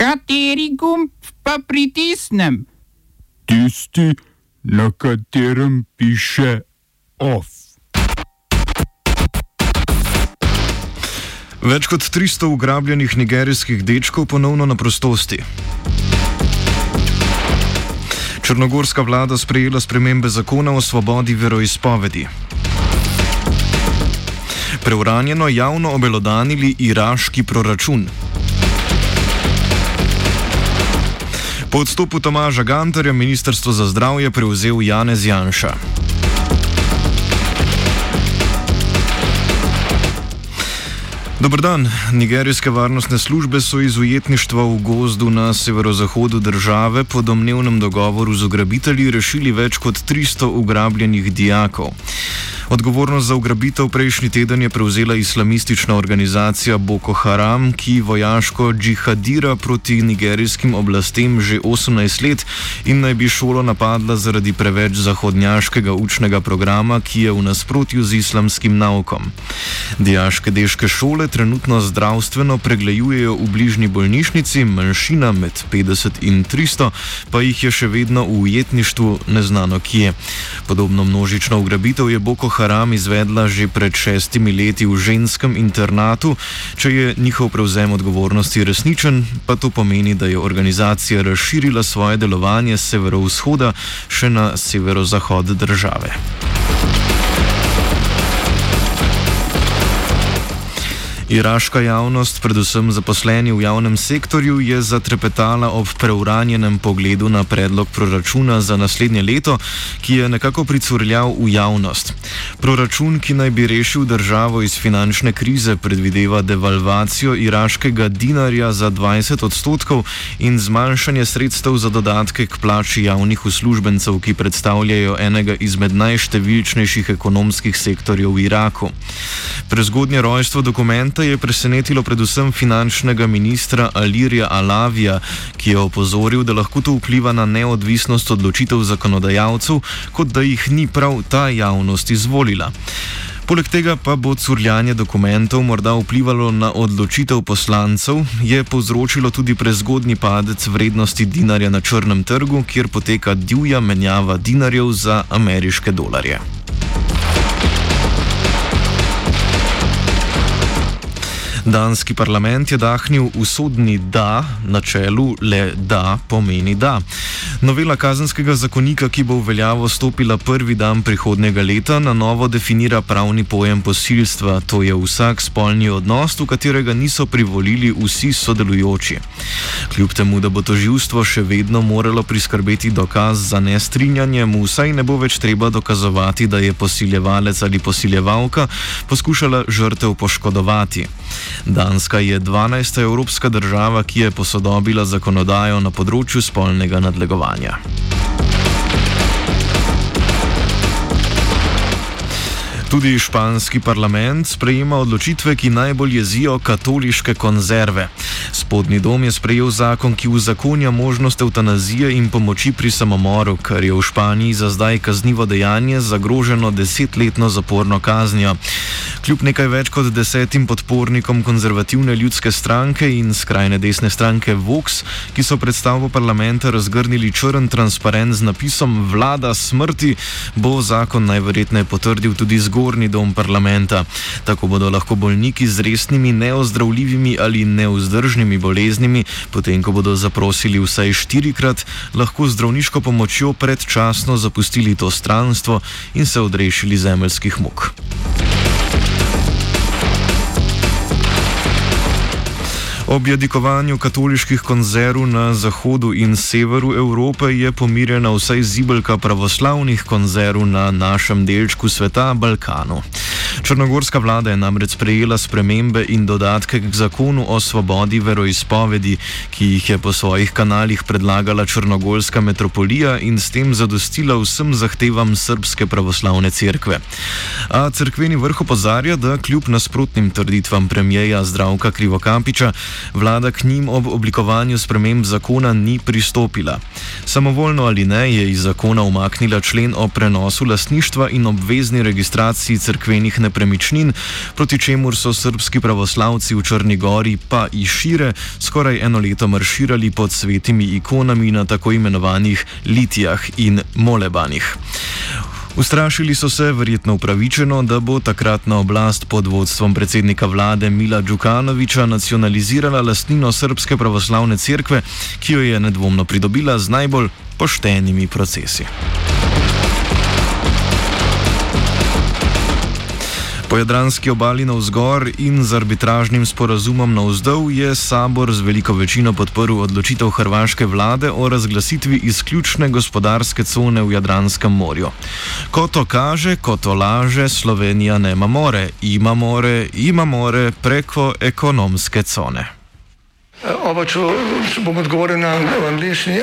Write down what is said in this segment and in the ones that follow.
Kateri gumb pa pritisnem? Tisti, na katerem piše OF. Več kot 300 ugrabljenih nigerijskih dečkov ponovno na prostosti. Črnogorska vlada sprejela spremembe zakona o svobodi veroizpovedi. Preuranjeno javno obelodanili iraški proračun. Po odstopu Tomaža Gantarja ministrstvo za zdravje prevzel Janez Janša. Dobr dan. Nigerijske varnostne službe so iz ujetništva v gozdu na severozahodu države po domnevnem dogovoru z ugrabitelji rešili več kot 300 ugrabljenih dijakov. Odgovornost za ugrabitev prejšnji teden je prevzela islamistična organizacija Boko Haram, ki vojaško džihadira proti nigerijskim oblastem že 18 let in naj bi šolo napadla zaradi preveč zahodnjaškega učnega programa, ki je v nasprotju z islamskim naukom. Dijaške deške šole trenutno zdravstveno pregledujejo v bližnji bolnišnici, manjšina med 50 in 300 pa jih je še vedno v ujetništvu neznano kje. Podobno množično ugrabitev je Boko Haram Haram izvedla že pred šestimi leti v ženskem internatu. Če je njihov prevzem odgovornosti resničen, pa to pomeni, da je organizacija razširila svoje delovanje z severovzhoda še na severozahod države. Iraška javnost, predvsem zaposleni v javnem sektorju, je zatrepetala ob preuranjenem pogledu na predlog proračuna za naslednje leto, ki je nekako pricurljal v javnost. Proračun, ki naj bi rešil državo iz finančne krize, predvideva devalvacijo iraškega dinarja za 20 odstotkov in zmanjšanje sredstev za dodatke k plači javnih uslužbencev, ki predstavljajo enega izmed najštevilčnejših ekonomskih sektorjev v Iraku. Prezgodnje rojstvo dokumenta leta je presenetilo predvsem finančnega ministra Alirija Alavija, ki je opozoril, da lahko to vpliva na neodvisnost odločitev zakonodajalcev, kot da jih ni prav ta javnost izvolila. Poleg tega pa bo curljanje dokumentov morda vplivalo na odločitev poslancev, je povzročilo tudi prezgodni padec vrednosti dinarja na črnem trgu, kjer poteka divja menjava dinarjev za ameriške dolarje. Danski parlament je dahnil usodni da, na čelu le da pomeni da. Novela kazenskega zakonika, ki bo v veljavo stopila prvi dan prihodnega leta, na novo definira pravni pojem posilstva, to je vsak spolni odnos, v katerega niso privolili vsi sodelujoči. Kljub temu, da bo to živstvo še vedno moralo priskrbeti dokaz za nestrinjanje, mu vsaj ne bo več treba dokazovati, da je posiljevalec ali posiljevalka poskušala žrtev poškodovati. Danska je 12. evropska država, ki je posodobila zakonodajo na področju spolnega nadlegovanja. Tudi španski parlament sprejema odločitve, ki najbolj jezijo katoliške konzerve. Spodnji dom je sprejel zakon, ki uzakonja možnost eutanazije in pomoči pri samomoru, kar je v Španiji za zdaj kaznivo dejanje zagroženo desetletno zaporno kaznijo. Kljub nekaj več kot desetim podpornikom konzervativne ljudske stranke in skrajne desne stranke Vox, ki so predstavo parlamenta razgrnili črn transparent z napisom Vlada smrti, bo zakon najverjetneje potrdil tudi zgornji dom parlamenta. Tako bodo lahko bolniki z resnimi neozdravljivimi ali neuzdržnimi boleznimi, potem ko bodo zaprosili vsaj štirikrat, lahko zdravniško pomočjo predčasno zapustili to stranstvo in se odrešili zemeljskih muk. Ob jadikovanju katoliških konzerv na zahodu in severu Evrope je pomirjena vsaj zibelka pravoslavnih konzerv na našem delčku sveta, Balkanu. Črnogorska vlada je namreč sprejela spremembe in dodatke k zakonu o svobodi veroizpovedi, ki jih je po svojih kanalih predlagala Črnogorska metropolija in s tem zadostila vsem zahtevam Srpske pravoslavne cerkve. A cerkveni vrh opozarja, da kljub nasprotnim trditvam premijeja Zdravka Krivokapiča, Vlada k njim ob oblikovanju sprememb zakona ni pristopila. Samovoljno ali ne je iz zakona umaknila člen o prenosu lasništva in obvezni registraciji crkvenih nepremičnin, proti čemur so srpski pravoslavci v Črni Gori pa i šire skoraj eno leto marširali pod svetimi ikonami na tako imenovanih litijah in molebanih. Ustrašili so se, verjetno upravičeno, da bo takratna oblast pod vodstvom predsednika vlade Mila Djukanoviča nacionalizirala lastnino Srpske pravoslavne cerkve, ki jo je nedvomno pridobila z najbolj poštenimi procesi. Po jadranski obali na vzgor in z arbitražnim sporazumom na vzdolj je sabor z veliko večino podprl odločitev hrvaške vlade o razglasitvi izključne gospodarske cone v Jadranskem morju. Ko to kaže, ko to laže, Slovenija nema more, ima more, ima more preko ekonomske cone. Oba, če bom odgovoril na angliški.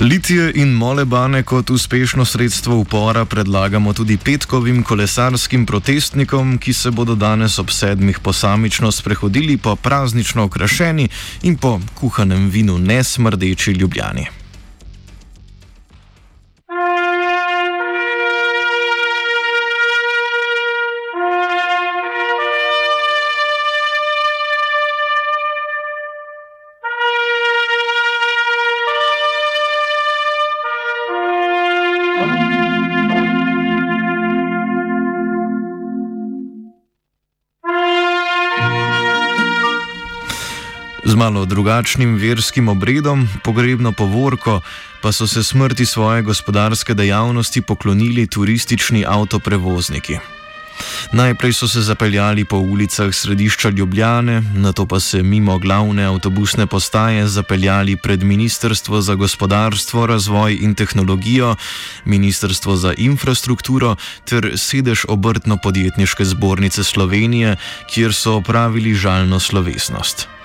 Litije in molebane kot uspešno sredstvo upora predlagamo tudi petkovim kolesarskim protestnikom, ki se bodo danes ob sedmih posamično sprehodili po praznično okrašeni in po kuhanem vinu nesmrdeči ljubljani. Z malo drugačnim verskim obredom, pogrebno povorko, pa so se smrti svoje gospodarske dejavnosti poklonili turistični avtoprevozniki. Najprej so se zapeljali po ulicah središča Ljubljane, nato pa se mimo glavne avtobusne postaje zapeljali pred Ministrstvo za gospodarstvo, razvoj in tehnologijo, Ministrstvo za infrastrukturo ter sedež obrtno-podjetniške zbornice Slovenije, kjer so opravili žalno slovesnost.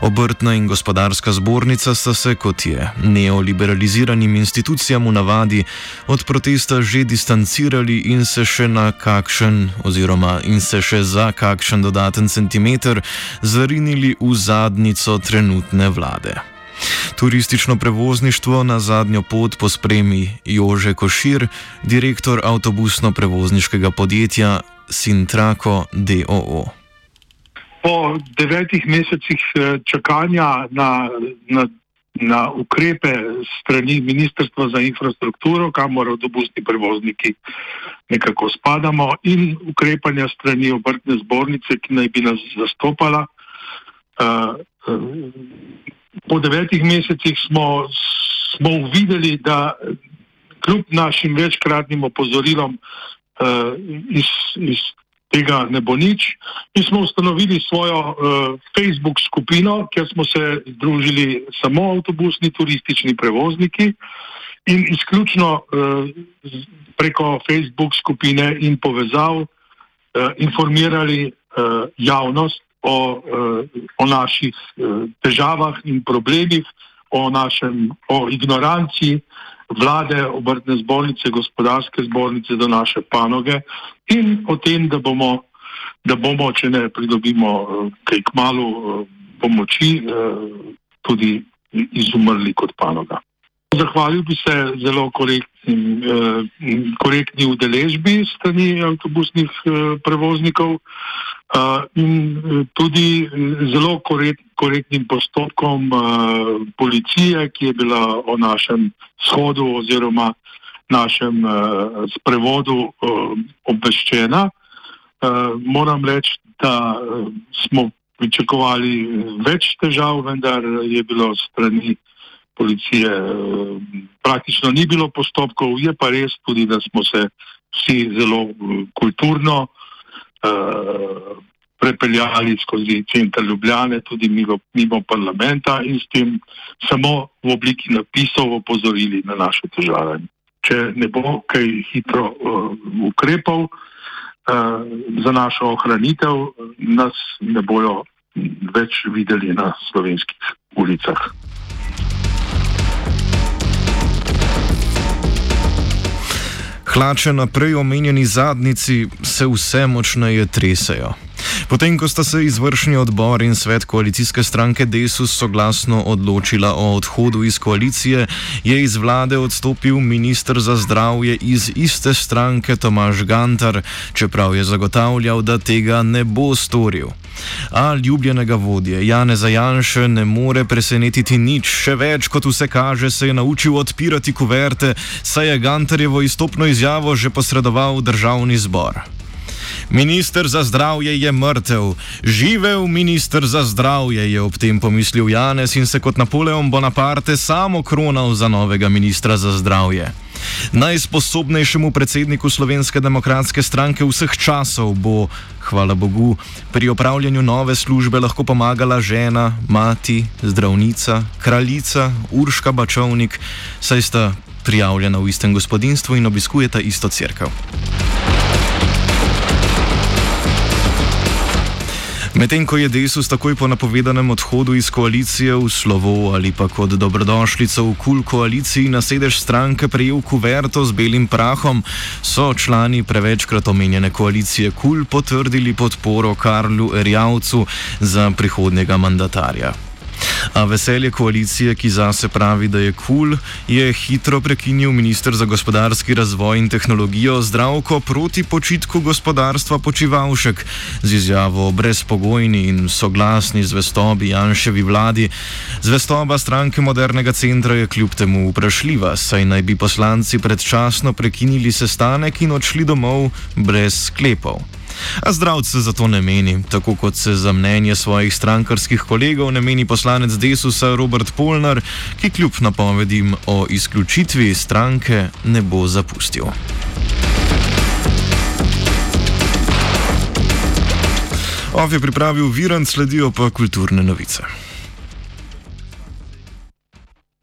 Obrtna in gospodarska zbornica sta se, kot je neoliberaliziranim institucijam v navadi, od protesta že distancirali in se še na kakšen, oziroma in se še za kakšen dodaten centimeter zarinili v zadnico trenutne vlade. Turistično prevozništvo na zadnjo pot pospremi Jože Košir, direktor avtobusno-prevozniškega podjetja Sintrako DOO. Po devetih mesecih eh, čakanja na, na, na ukrepe strani Ministrstva za infrastrukturo, kamor avtobusni prevozniki nekako spadamo, in ukrepanja strani obrtne zbornice, ki naj bi nas zastopala. eh, eh, Po devetih mesecih smo, smo uvideli, da kljub našim večkratnim opozorilom iz, iz tega ne bo nič. Mi smo ustanovili svojo uh, Facebook skupino, kjer smo se združili samo avtobusni turistični prevozniki in izključno uh, preko Facebook skupine in povezav uh, informirali uh, javnost o, uh, o naših uh, težavah in problemih, o, našem, o ignoranciji vlade, obrtne zbornice, gospodarske zbornice do naše panoge in o tem, da bomo, da bomo če ne pridobimo eh, kaj k malu pomoči, eh, tudi izumrli kot panoga. Zahvalil bi se zelo korektnim, eh, korektni udeležbi strani avtobusnih eh, prevoznikov eh, in tudi zelo korekt, korektnim postopkom policije, ki je bila o našem shodu oziroma našem sprevodu obveščena. Moram reči, da smo pričakovali več težav, vendar je bilo strani policije eh, praktično ni bilo postopkov, je pa res tudi, da smo se vsi zelo eh, kulturno, eh, prepeljali skozi center Ljubljane, tudi mimo, mimo parlamenta in s tem samo v obliki napisov opozorili na naše težave. Če ne bo kaj hitro uh, ukrepov uh, za našo ohranitev, nas ne bojo več videli na slovenskih ulicah. Hlače na prej omenjeni zadnici se vse močneje tresajo. Potem, ko sta se izvršni odbor in svet koalicijske stranke Desus soglasno odločila o odhodu iz koalicije, je iz vlade odstopil ministr za zdravje iz iste stranke Tomaž Gantar, čeprav je zagotavljal, da tega ne bo storil. A ljubljenega vodje Jane Zajanše ne more presenetiti nič, še več kot vse kaže, se je naučil odpirati kuverte, saj je Gantarjevo izstopno izjavo že posredoval v državni zbor. Ministr za zdravje je mrtev, živel ministr za zdravje, je ob tem pomislil Janez in se kot Napoleon Bonaparte samo kronal za novega ministra za zdravje. Najsposobnejšemu predsedniku Slovenske demokratske stranke vseh časov bo, hvala Bogu, pri opravljanju nove službe lahko pomagala žena, mati, zdravnica, kraljica, Urška Bačovnik, saj sta prijavljena v istem gospodinstvu in obiskujeta isto crkvo. Medtem ko je Desus takoj po napovedanem odhodu iz koalicije v slovo ali pa kot dobrodošlico v kul koaliciji na sedež stranke prejel kuverto z belim prahom, so člani prevečkrat omenjene koalicije kul potrdili podporo Karlu Erjavcu za prihodnjega mandatarja. A veselje koalicije, ki zase pravi, da je kul, cool, je hitro prekinil ministr za gospodarski razvoj in tehnologijo zdravko proti počitku gospodarstva počivalšek z izjavo o brezpogojni in soglasni zvestobi Janševi vladi. Zvestoba stranke modernega centra je kljub temu vprašljiva, saj naj bi poslanci predčasno prekinili sestanek in odšli domov brez sklepov. A zdravce za to ne meni, tako kot se za mnenje svojih strankarskih kolegov ne meni poslanec Desusa Robert Polnar, ki kljub napovedim o izključitvi stranke ne bo zapustil. Ov je pripravil Virant, sledijo pa kulturne novice.